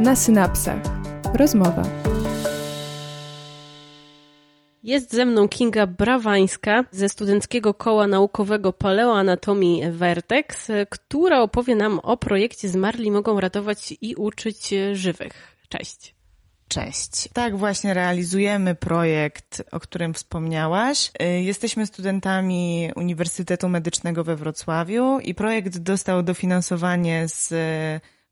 Na synapsach. Rozmowa. Jest ze mną Kinga Brawańska ze Studenckiego Koła Naukowego Paleoanatomii Vertex, która opowie nam o projekcie Zmarli mogą ratować i uczyć żywych. Cześć. Cześć. Tak właśnie realizujemy projekt, o którym wspomniałaś. Y, jesteśmy studentami Uniwersytetu Medycznego we Wrocławiu i projekt dostał dofinansowanie z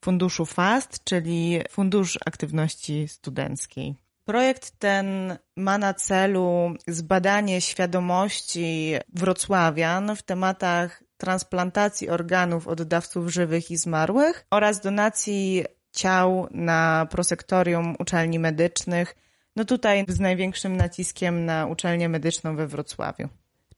funduszu FAST, czyli Fundusz Aktywności Studenckiej. Projekt ten ma na celu zbadanie świadomości wrocławian w tematach transplantacji organów oddawców żywych i zmarłych oraz donacji ciał na prosektorium uczelni medycznych. No tutaj z największym naciskiem na uczelnię medyczną we Wrocławiu.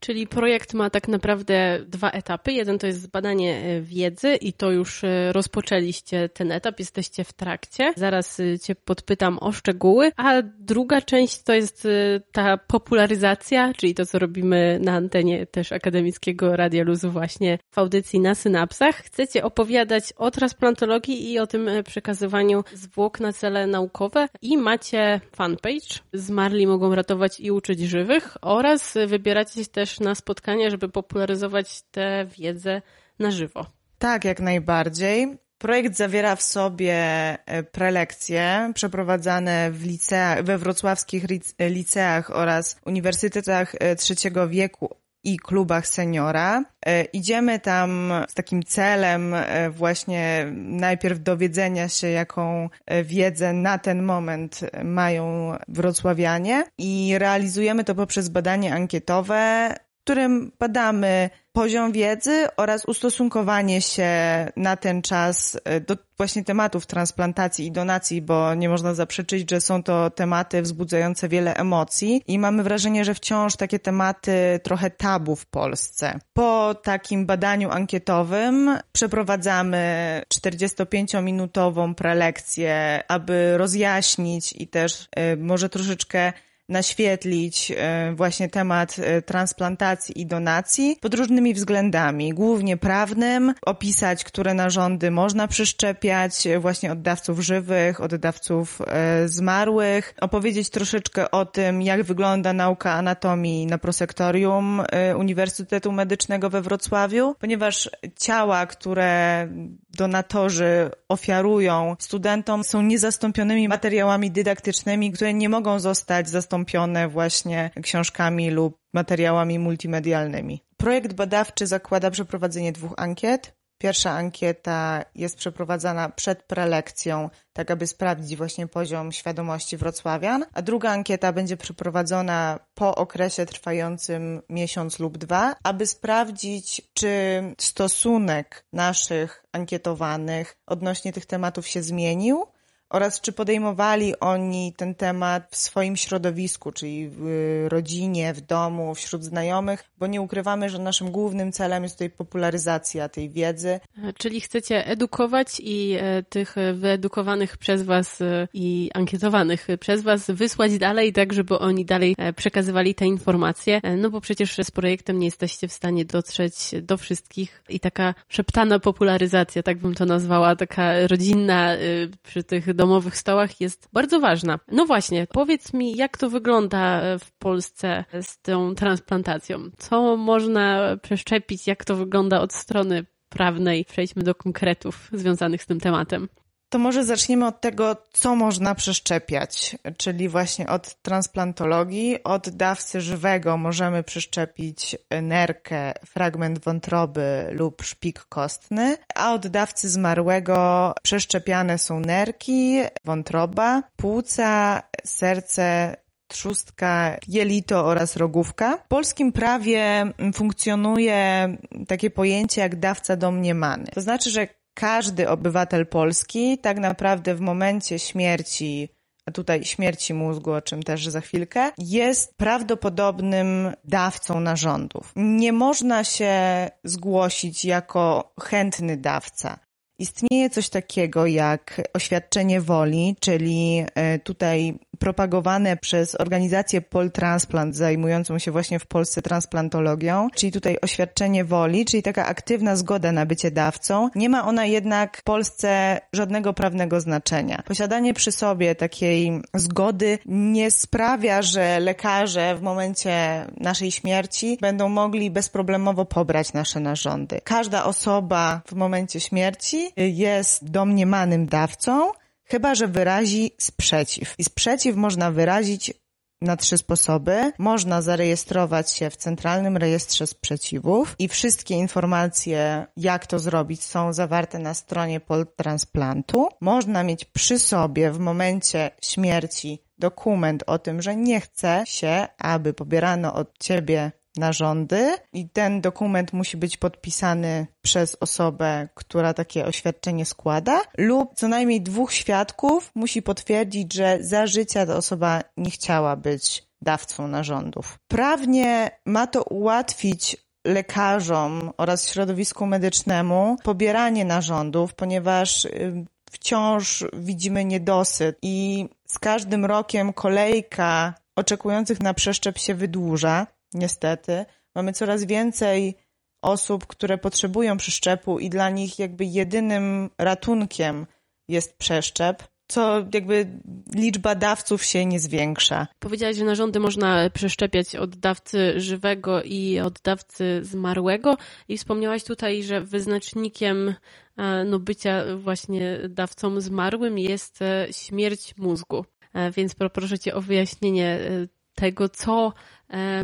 Czyli projekt ma tak naprawdę dwa etapy. Jeden to jest zbadanie e, wiedzy i to już e, rozpoczęliście ten etap, jesteście w trakcie. Zaraz e, Cię podpytam o szczegóły. A druga część to jest ta popularyzacja, czyli to, co robimy na antenie też Akademickiego Radia Luzu właśnie w audycji na synapsach. Chcecie opowiadać o transplantologii i o tym przekazywaniu zwłok na cele naukowe i macie fanpage Zmarli mogą ratować i uczyć żywych oraz wybieracie też też na spotkania, żeby popularyzować tę wiedzę na żywo. Tak, jak najbardziej. Projekt zawiera w sobie e, prelekcje przeprowadzane w liceach, we wrocławskich liceach oraz uniwersytetach e, trzeciego wieku i klubach seniora. E, idziemy tam z takim celem właśnie najpierw dowiedzenia się, jaką wiedzę na ten moment mają wrocławianie i realizujemy to poprzez badanie ankietowe, w którym badamy poziom wiedzy oraz ustosunkowanie się na ten czas e, do właśnie tematów transplantacji i donacji, bo nie można zaprzeczyć, że są to tematy wzbudzające wiele emocji i mamy wrażenie, że wciąż takie tematy trochę tabu w Polsce. Po takim badaniu ankietowym przeprowadzamy 45-minutową prelekcję, aby rozjaśnić i też y, może troszeczkę naświetlić e, właśnie temat e, transplantacji i donacji pod różnymi względami, głównie prawnym, opisać, które narządy można przyszczepiać e, właśnie oddawców żywych, oddawców zmarłych, opowiedzieć troszeczkę o tym, jak wygląda nauka anatomii na prosektorium Uniwersytetu Medycznego we Wrocławiu, ponieważ ciała, które donatorzy ofiarują studentom są niezastąpionymi materiałami dydaktycznymi, które nie mogą zostać zastąpione właśnie książkami lub materiałami multimedialnymi. Projekt badawczy zakłada przeprowadzenie dwóch ankiet. Pierwsza ankieta jest przeprowadzana przed prelekcją, tak aby sprawdzić właśnie poziom świadomości wrocławian, a druga ankieta będzie przeprowadzona po okresie trwającym miesiąc lub dwa, aby sprawdzić, czy stosunek naszych ankietowanych odnośnie tych tematów się zmienił oraz czy podejmowali oni ten temat w swoim środowisku, czyli w rodzinie, w domu, wśród znajomych, bo nie ukrywamy, że naszym głównym celem jest tutaj popularyzacja tej wiedzy. Czyli chcecie edukować i e, tych wyedukowanych przez Was e, i ankietowanych przez Was wysłać dalej, tak żeby oni dalej e, przekazywali te informacje, no bo przecież z projektem nie jesteście w stanie dotrzeć do wszystkich i taka szeptana popularyzacja, tak bym to nazwała, taka rodzinna przy tych domowych stołach jest bardzo ważna. No właśnie, powiedz mi, jak to wygląda w Polsce z tą transplantacją? Co można przeszczepić? Jak to wygląda od strony prawnej? Przejdźmy do konkretów związanych z tym tematem. To może zaczniemy od tego, co można przeszczepiać, czyli właśnie od transplantologii. Od dawcy żywego możemy przeszczepić nerkę, fragment wątroby lub szpik kostny, a od dawcy zmarłego przeszczepiane są nerki, wątroba, płuca, serce, trzustka, jelito oraz rogówka. W polskim prawie funkcjonuje takie pojęcie jak dawca domniemany. To znaczy, że każdy obywatel Polski tak naprawdę w momencie śmierci a tutaj śmierci mózgu, o czym też za chwilkę, jest prawdopodobnym dawcą narządów. Nie można się zgłosić jako chętny dawca. Istnieje coś takiego jak oświadczenie woli, czyli e, tutaj propagowane przez organizację Poltransplant zajmującą się właśnie w Polsce transplantologią, czyli tutaj oświadczenie woli, czyli taka aktywna zgoda na bycie dawcą. Nie ma ona jednak w Polsce żadnego prawnego znaczenia. Posiadanie przy sobie takiej zgody nie sprawia, że lekarze w momencie naszej śmierci będą mogli bezproblemowo pobrać nasze narządy. Każda osoba w momencie śmierci jest domniemanym dawcą, chyba że wyrazi sprzeciw. I sprzeciw można wyrazić na trzy sposoby. Można zarejestrować się w Centralnym Rejestrze Sprzeciwów i wszystkie informacje, jak to zrobić, są zawarte na stronie Poltransplantu. Można mieć przy sobie w momencie śmierci dokument o tym, że nie chce się, aby pobierano od ciebie narządy i ten dokument musi być podpisany przez osobę, która takie oświadczenie składa lub co najmniej dwóch świadków musi potwierdzić, że za życia ta osoba nie chciała być dawcą narządów. Prawnie ma to ułatwić lekarzom oraz środowisku medycznemu pobieranie narządów, ponieważ y, wciąż widzimy niedosyt i z każdym rokiem kolejka oczekujących na przeszczep się wydłuża niestety. Mamy coraz więcej osób, które potrzebują przeszczepu i dla nich jakby jedynym ratunkiem jest przeszczep, co jakby liczba dawców się nie zwiększa. Powiedziałaś, że narządy można przeszczepiać od dawcy żywego i od dawcy zmarłego i wspomniałaś tutaj, że wyznacznikiem e, no, bycia właśnie dawcą zmarłym jest e, śmierć mózgu. E, więc poproszę Cię o wyjaśnienie tego, co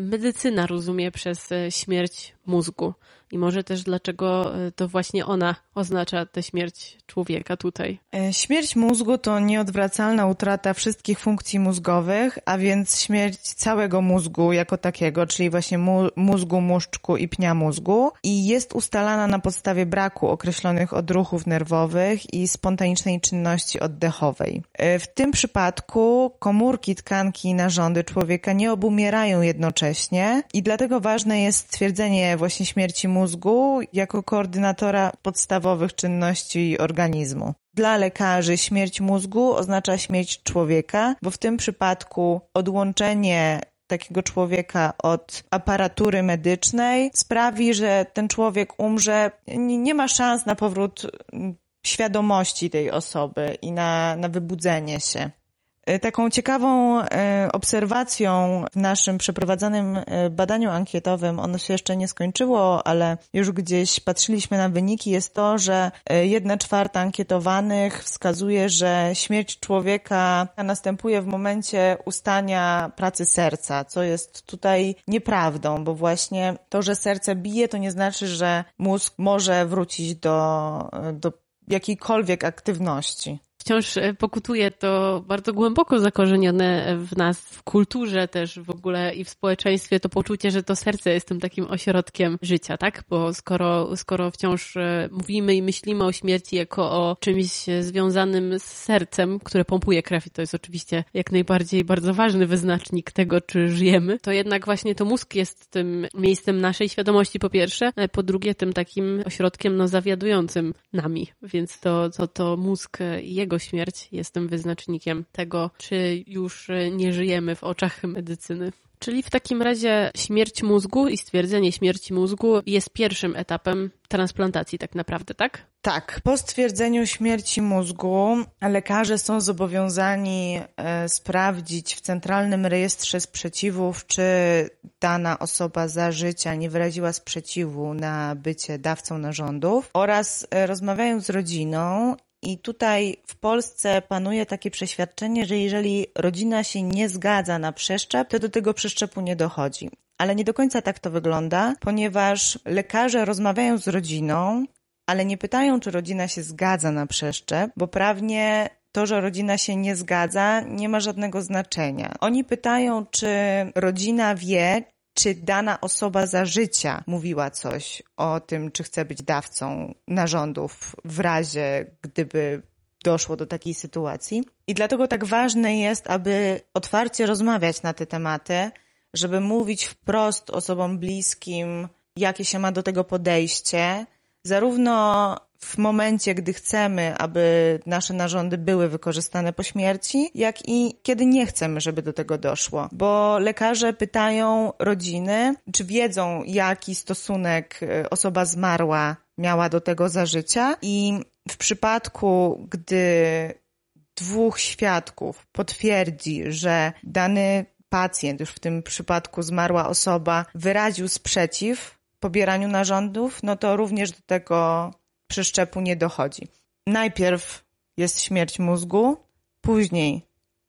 medycyna rozumie przez e, śmierć mózgu. I może też dlaczego e, to właśnie ona oznacza tę śmierć człowieka tutaj. Śmierć mózgu to nieodwracalna utrata wszystkich funkcji mózgowych, a więc śmierć całego mózgu jako takiego, czyli właśnie mózgu, muszczku i pnia mózgu. I jest ustalana na podstawie braku określonych odruchów nerwowych i spontanicznej czynności oddechowej. W tym przypadku komórki, tkanki i narządy człowieka nie obumierają jednocześnie i dlatego ważne jest stwierdzenie właśnie śmierci mózgu jako koordynatora podstawowych czynności organizmu. Dla lekarzy śmierć mózgu oznacza śmierć człowieka, bo w tym przypadku odłączenie takiego człowieka od aparatury medycznej sprawi, że ten człowiek umrze, nie ma szans na powrót świadomości tej osoby i na, na wybudzenie się. E, taką ciekawą e, obserwacją w naszym przeprowadzanym e, badaniu ankietowym, ono się jeszcze nie skończyło, ale już gdzieś patrzyliśmy na wyniki, jest to, że jedna czwarta ankietowanych wskazuje, że śmierć człowieka następuje w momencie ustania pracy serca, co jest tutaj nieprawdą, bo właśnie to, że serce bije, to nie znaczy, że mózg może wrócić do, do jakiejkolwiek aktywności wciąż e, pokutuje to bardzo głęboko zakorzenione w nas, w kulturze też w ogóle i w społeczeństwie to poczucie, że to serce jest tym takim ośrodkiem życia, tak? Bo skoro, skoro wciąż e, mówimy i myślimy o śmierci jako o czymś związanym z sercem, które pompuje krew i to jest oczywiście jak najbardziej bardzo ważny wyznacznik tego, czy żyjemy, to jednak właśnie to mózg jest tym miejscem naszej świadomości po pierwsze, a po drugie tym takim ośrodkiem no, zawiadującym nami, więc to, to, to mózg i jego jego śmierć jest tym wyznacznikiem tego, czy już nie żyjemy w oczach medycyny. Czyli w takim razie śmierć mózgu i stwierdzenie śmierci mózgu jest pierwszym etapem transplantacji, tak naprawdę, tak? Tak. Po stwierdzeniu śmierci mózgu lekarze są zobowiązani e, sprawdzić w Centralnym Rejestrze Sprzeciwów, czy dana osoba za życia nie wyraziła sprzeciwu na bycie dawcą narządów oraz e, rozmawiając z rodziną i tutaj w Polsce panuje takie przeświadczenie, że jeżeli rodzina się nie zgadza na przeszczep, to do tego przeszczepu nie dochodzi. Ale nie do końca tak to wygląda, ponieważ lekarze rozmawiają z rodziną, ale nie pytają, czy rodzina się zgadza na przeszczep, bo prawnie to, że rodzina się nie zgadza, nie ma żadnego znaczenia. Oni pytają, czy rodzina wie, czy dana osoba za życia mówiła coś o tym, czy chce być dawcą narządów w razie, gdyby doszło do takiej sytuacji. I dlatego tak ważne jest, aby otwarcie rozmawiać na te tematy, żeby mówić wprost osobom bliskim, jakie się ma do tego podejście, zarówno w momencie, gdy chcemy, aby nasze narządy były wykorzystane po śmierci, jak i kiedy nie chcemy, żeby do tego doszło. Bo lekarze pytają rodziny, czy wiedzą, jaki stosunek e, osoba zmarła miała do tego za życia i w przypadku, gdy dwóch świadków potwierdzi, że dany pacjent, już w tym przypadku zmarła osoba, wyraził sprzeciw pobieraniu narządów, no to również do tego przeszczepu nie dochodzi. Najpierw jest śmierć mózgu, później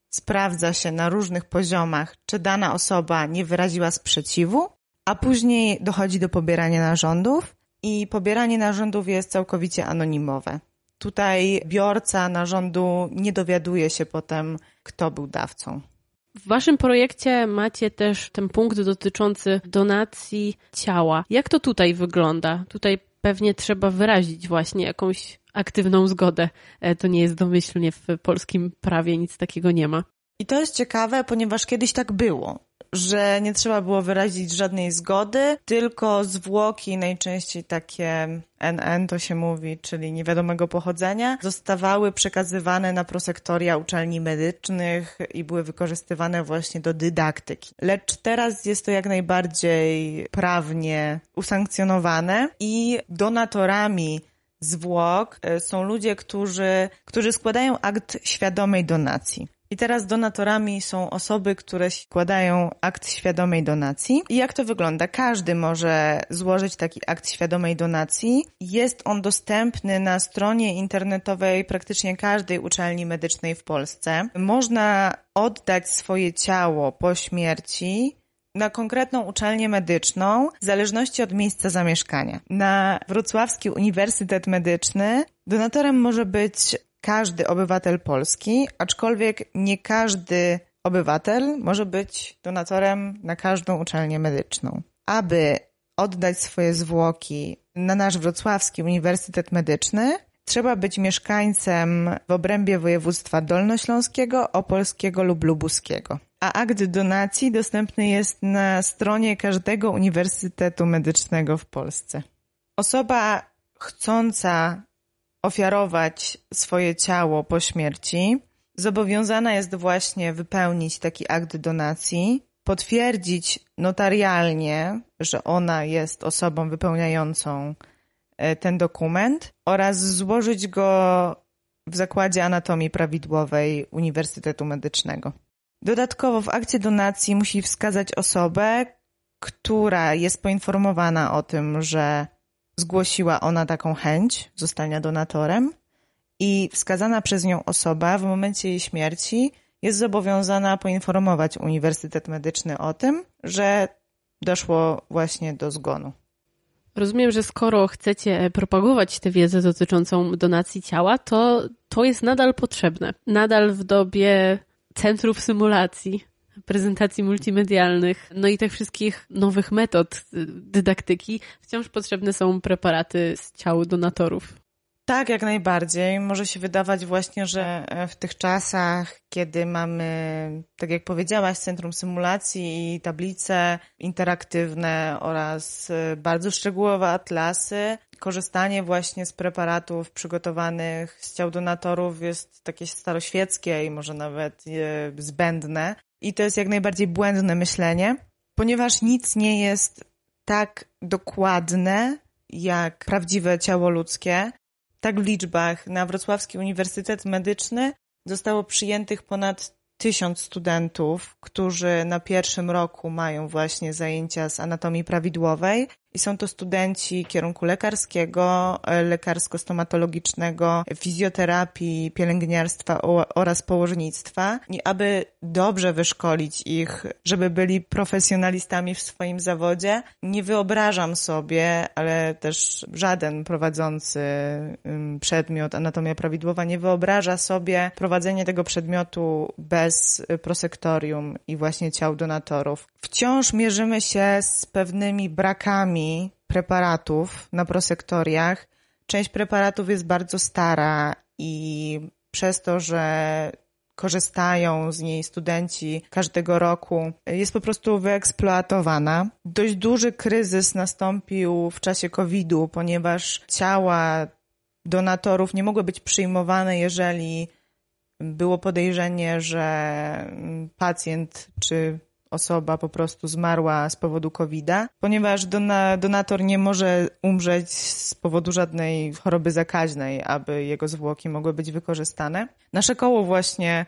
sprawdza się na różnych poziomach, czy dana osoba nie wyraziła sprzeciwu, a później dochodzi do pobierania narządów i pobieranie narządów jest całkowicie anonimowe. Tutaj biorca narządu nie dowiaduje się potem, kto był dawcą. W waszym projekcie macie też ten punkt dotyczący donacji ciała. Jak to tutaj wygląda? Tutaj pewnie trzeba wyrazić właśnie jakąś aktywną zgodę. E, to nie jest domyślnie w polskim prawie, nic takiego nie ma. I to jest ciekawe, ponieważ kiedyś tak było że nie trzeba było wyrazić żadnej zgody, tylko zwłoki, najczęściej takie NN to się mówi, czyli niewiadomego pochodzenia, zostawały przekazywane na prosektoria uczelni medycznych i były wykorzystywane właśnie do dydaktyki. Lecz teraz jest to jak najbardziej prawnie usankcjonowane i donatorami zwłok e, są ludzie, którzy, którzy składają akt świadomej donacji. I teraz donatorami są osoby, które składają akt świadomej donacji. I jak to wygląda? Każdy może złożyć taki akt świadomej donacji. Jest on dostępny na stronie internetowej praktycznie każdej uczelni medycznej w Polsce. Można oddać swoje ciało po śmierci na konkretną uczelnię medyczną w zależności od miejsca zamieszkania. Na Wrocławski Uniwersytet Medyczny donatorem może być każdy obywatel Polski, aczkolwiek nie każdy obywatel może być donatorem na każdą uczelnię medyczną. Aby oddać swoje zwłoki na nasz wrocławski Uniwersytet Medyczny, trzeba być mieszkańcem w obrębie województwa dolnośląskiego, opolskiego lub lubuskiego. A akt donacji dostępny jest na stronie każdego Uniwersytetu Medycznego w Polsce. Osoba chcąca ofiarować swoje ciało po śmierci, zobowiązana jest właśnie wypełnić taki akt donacji, potwierdzić notarialnie, że ona jest osobą wypełniającą e, ten dokument oraz złożyć go w Zakładzie Anatomii Prawidłowej Uniwersytetu Medycznego. Dodatkowo w akcie donacji musi wskazać osobę, która jest poinformowana o tym, że zgłosiła ona taką chęć zostania donatorem i wskazana przez nią osoba w momencie jej śmierci jest zobowiązana poinformować Uniwersytet Medyczny o tym, że doszło właśnie do zgonu. Rozumiem, że skoro chcecie propagować tę wiedzę dotyczącą donacji ciała, to to jest nadal potrzebne. Nadal w dobie centrów symulacji, prezentacji multimedialnych, no i tych wszystkich nowych metod y, dydaktyki, wciąż potrzebne są preparaty z ciał donatorów. Tak, jak najbardziej. Może się wydawać właśnie, że e, w tych czasach, kiedy mamy, tak jak powiedziałaś, centrum symulacji i tablice interaktywne oraz e, bardzo szczegółowe atlasy, korzystanie właśnie z preparatów przygotowanych z ciał donatorów jest takie staroświeckie i może nawet e, zbędne. I to jest jak najbardziej błędne myślenie, ponieważ nic nie jest tak dokładne jak prawdziwe ciało ludzkie. Tak w liczbach. Na Wrocławski Uniwersytet Medyczny zostało przyjętych ponad tysiąc studentów, którzy na pierwszym roku mają właśnie zajęcia z anatomii prawidłowej i są to studenci kierunku lekarskiego, lekarsko-stomatologicznego, fizjoterapii, pielęgniarstwa oraz położnictwa. I aby dobrze wyszkolić ich, żeby byli profesjonalistami w swoim zawodzie, nie wyobrażam sobie, ale też żaden prowadzący przedmiot anatomia prawidłowa nie wyobraża sobie prowadzenie tego przedmiotu bez prosektorium i właśnie ciał donatorów. Wciąż mierzymy się z pewnymi brakami preparatów na prosektoriach. Część preparatów jest bardzo stara i przez to, że korzystają z niej studenci każdego roku, jest po prostu wyeksploatowana. Dość duży kryzys nastąpił w czasie COVID-u, ponieważ ciała donatorów nie mogły być przyjmowane, jeżeli było podejrzenie, że pacjent czy osoba po prostu zmarła z powodu COVID-a, ponieważ donator nie może umrzeć z powodu żadnej choroby zakaźnej, aby jego zwłoki mogły być wykorzystane. Nasze koło właśnie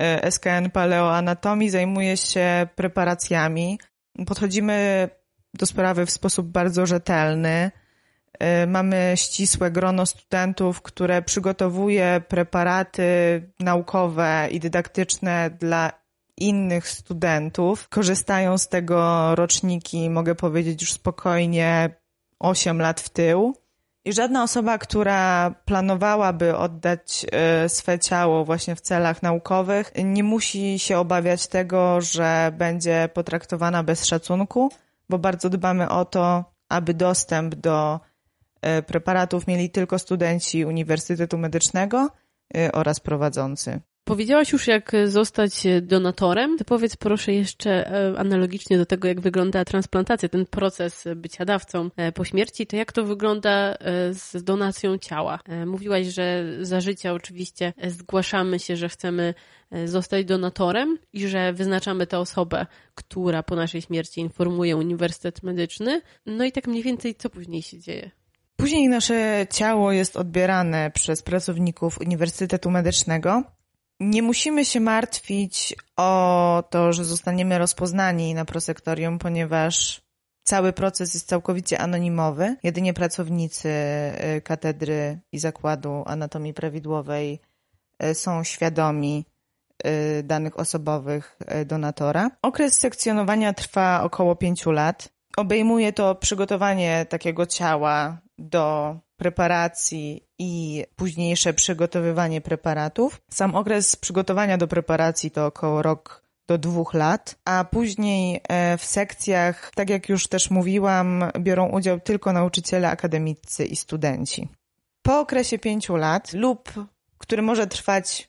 e, SKN Paleoanatomii zajmuje się preparacjami. Podchodzimy do sprawy w sposób bardzo rzetelny. E, mamy ścisłe grono studentów, które przygotowuje preparaty naukowe i dydaktyczne dla innych studentów. Korzystają z tego roczniki, mogę powiedzieć już spokojnie, 8 lat w tył. I żadna osoba, która planowałaby oddać e, swe ciało właśnie w celach naukowych, nie musi się obawiać tego, że będzie potraktowana bez szacunku, bo bardzo dbamy o to, aby dostęp do e, preparatów mieli tylko studenci Uniwersytetu Medycznego e, oraz prowadzący. Powiedziałaś już, jak zostać donatorem. To powiedz proszę jeszcze e, analogicznie do tego, jak wygląda transplantacja, ten proces bycia dawcą e, po śmierci, to jak to wygląda e, z donacją ciała? Mówiłaś, że za życia oczywiście zgłaszamy się, że chcemy zostać donatorem i że wyznaczamy tę osobę, która po naszej śmierci informuje Uniwersytet Medyczny. No i tak mniej więcej co później się dzieje? Później nasze ciało jest odbierane przez pracowników Uniwersytetu Medycznego nie musimy się martwić o to, że zostaniemy rozpoznani na prosektorium, ponieważ cały proces jest całkowicie anonimowy. Jedynie pracownicy y, katedry i zakładu anatomii prawidłowej y, są świadomi y, danych osobowych donatora. Okres sekcjonowania trwa około pięciu lat. Obejmuje to przygotowanie takiego ciała do preparacji i późniejsze przygotowywanie preparatów. Sam okres przygotowania do preparacji to około rok do dwóch lat, a później e, w sekcjach, tak jak już też mówiłam, biorą udział tylko nauczyciele akademicy i studenci. Po okresie pięciu lat lub który może trwać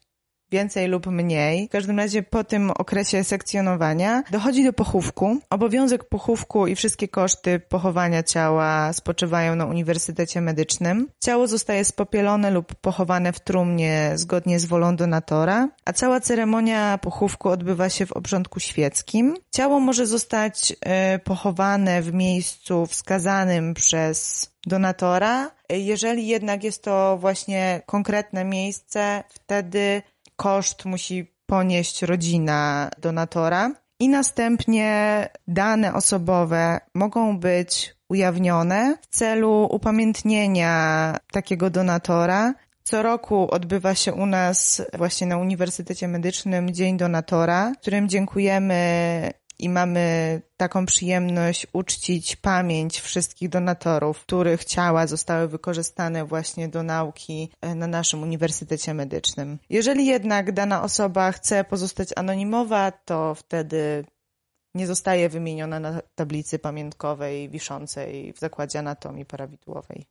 więcej lub mniej. W każdym razie po tym okresie sekcjonowania dochodzi do pochówku. Obowiązek pochówku i wszystkie koszty pochowania ciała spoczywają na Uniwersytecie Medycznym. Ciało zostaje spopielone lub pochowane w trumnie zgodnie z wolą donatora, a cała ceremonia pochówku odbywa się w obrządku świeckim. Ciało może zostać y, pochowane w miejscu wskazanym przez donatora. Jeżeli jednak jest to właśnie konkretne miejsce, wtedy koszt musi ponieść rodzina donatora i następnie dane osobowe mogą być ujawnione w celu upamiętnienia takiego donatora. Co roku odbywa się u nas właśnie na Uniwersytecie Medycznym Dzień Donatora, którym dziękujemy i mamy taką przyjemność uczcić pamięć wszystkich donatorów, których ciała zostały wykorzystane właśnie do nauki e, na naszym Uniwersytecie Medycznym. Jeżeli jednak dana osoba chce pozostać anonimowa, to wtedy nie zostaje wymieniona na tablicy pamiątkowej wiszącej w Zakładzie Anatomii Prawidłowej.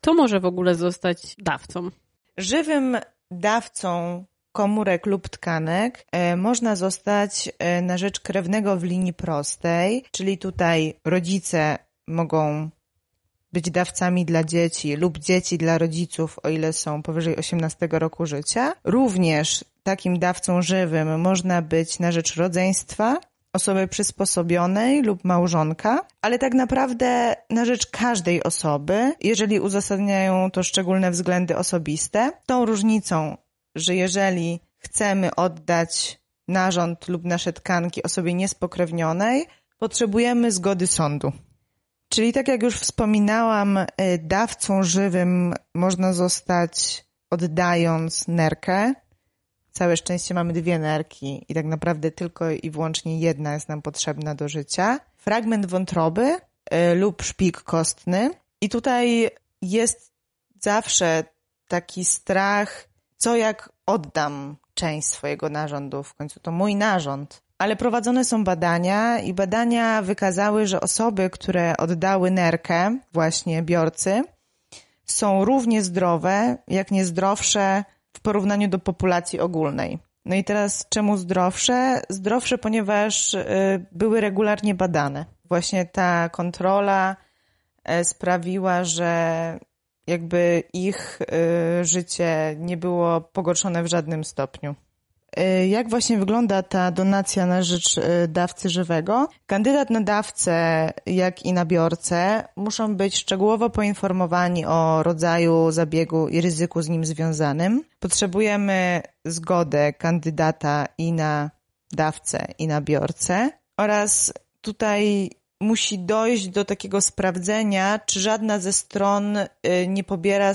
To może w ogóle zostać dawcą? Żywym dawcą komórek lub tkanek e, można zostać e, na rzecz krewnego w linii prostej, czyli tutaj rodzice mogą być dawcami dla dzieci lub dzieci dla rodziców, o ile są powyżej 18 roku życia. Również takim dawcą żywym można być na rzecz rodzeństwa, osoby przysposobionej lub małżonka, ale tak naprawdę na rzecz każdej osoby, jeżeli uzasadniają to szczególne względy osobiste. Tą różnicą że jeżeli chcemy oddać narząd lub nasze tkanki osobie niespokrewnionej, potrzebujemy zgody sądu. Czyli tak jak już wspominałam, y, dawcą żywym można zostać oddając nerkę. Całe szczęście mamy dwie nerki i tak naprawdę tylko i wyłącznie jedna jest nam potrzebna do życia. Fragment wątroby y, lub szpik kostny. I tutaj jest zawsze taki strach co jak oddam część swojego narządu, w końcu to mój narząd. Ale prowadzone są badania i badania wykazały, że osoby, które oddały nerkę, właśnie biorcy, są równie zdrowe, jak niezdrowsze w porównaniu do populacji ogólnej. No i teraz czemu zdrowsze? Zdrowsze, ponieważ y, były regularnie badane. Właśnie ta kontrola y, sprawiła, że jakby ich y, życie nie było pogorszone w żadnym stopniu. Y, jak właśnie wygląda ta donacja na rzecz y, dawcy żywego? Kandydat na dawcę, jak i na biorcę muszą być szczegółowo poinformowani o rodzaju zabiegu i ryzyku z nim związanym. Potrzebujemy zgodę kandydata i na dawcę, i na biorcę oraz tutaj musi dojść do takiego sprawdzenia, czy żadna ze stron y, nie pobiera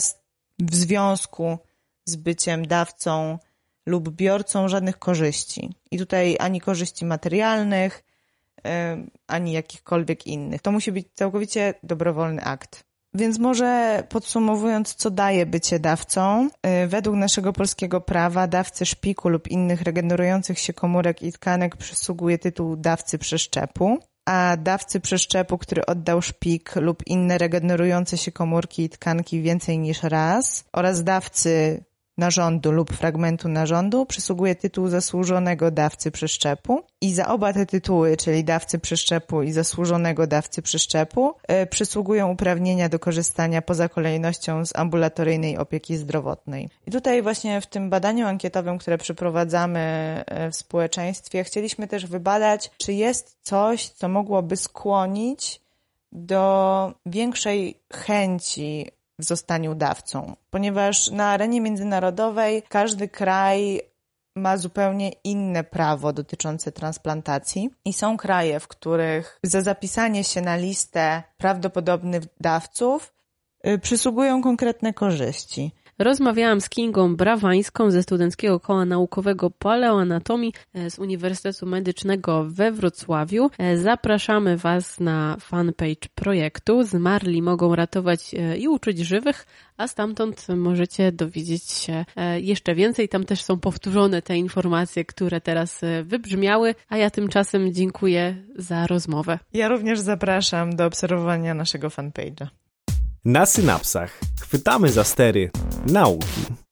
w związku z byciem dawcą lub biorcą żadnych korzyści. I tutaj ani korzyści materialnych, ani jakichkolwiek innych. To musi być całkowicie dobrowolny akt. Więc może podsumowując, co daje bycie dawcą, y, według naszego polskiego prawa dawcy szpiku lub innych regenerujących się komórek i tkanek przysługuje tytuł dawcy przeszczepu, a dawcy przeszczepu, który oddał szpik lub inne regenerujące się komórki i tkanki więcej niż raz oraz dawcy narządu lub fragmentu narządu przysługuje tytuł zasłużonego dawcy przeszczepu i za oba te tytuły, czyli dawcy przeszczepu i zasłużonego dawcy przeszczepu, e, przysługują uprawnienia do korzystania poza kolejnością z ambulatoryjnej opieki zdrowotnej. I tutaj właśnie w tym badaniu ankietowym, które przeprowadzamy e, w społeczeństwie, chcieliśmy też wybadać, czy jest coś, co mogłoby skłonić do większej chęci w zostaniu dawcą, ponieważ na arenie międzynarodowej każdy kraj ma zupełnie inne prawo dotyczące transplantacji i są kraje, w których za zapisanie się na listę prawdopodobnych dawców y, przysługują konkretne korzyści. Rozmawiałam z Kingą Brawańską ze Studenckiego Koła Naukowego Paleoanatomii e, z Uniwersytetu Medycznego we Wrocławiu. E, zapraszamy Was na fanpage projektu. Zmarli mogą ratować e, i uczyć żywych, a stamtąd możecie dowiedzieć się jeszcze więcej. Tam też są powtórzone te informacje, które teraz wybrzmiały, a ja tymczasem dziękuję za rozmowę. Ja również zapraszam do obserwowania naszego fanpage'a. Na synapsach chwytamy za stery nauki.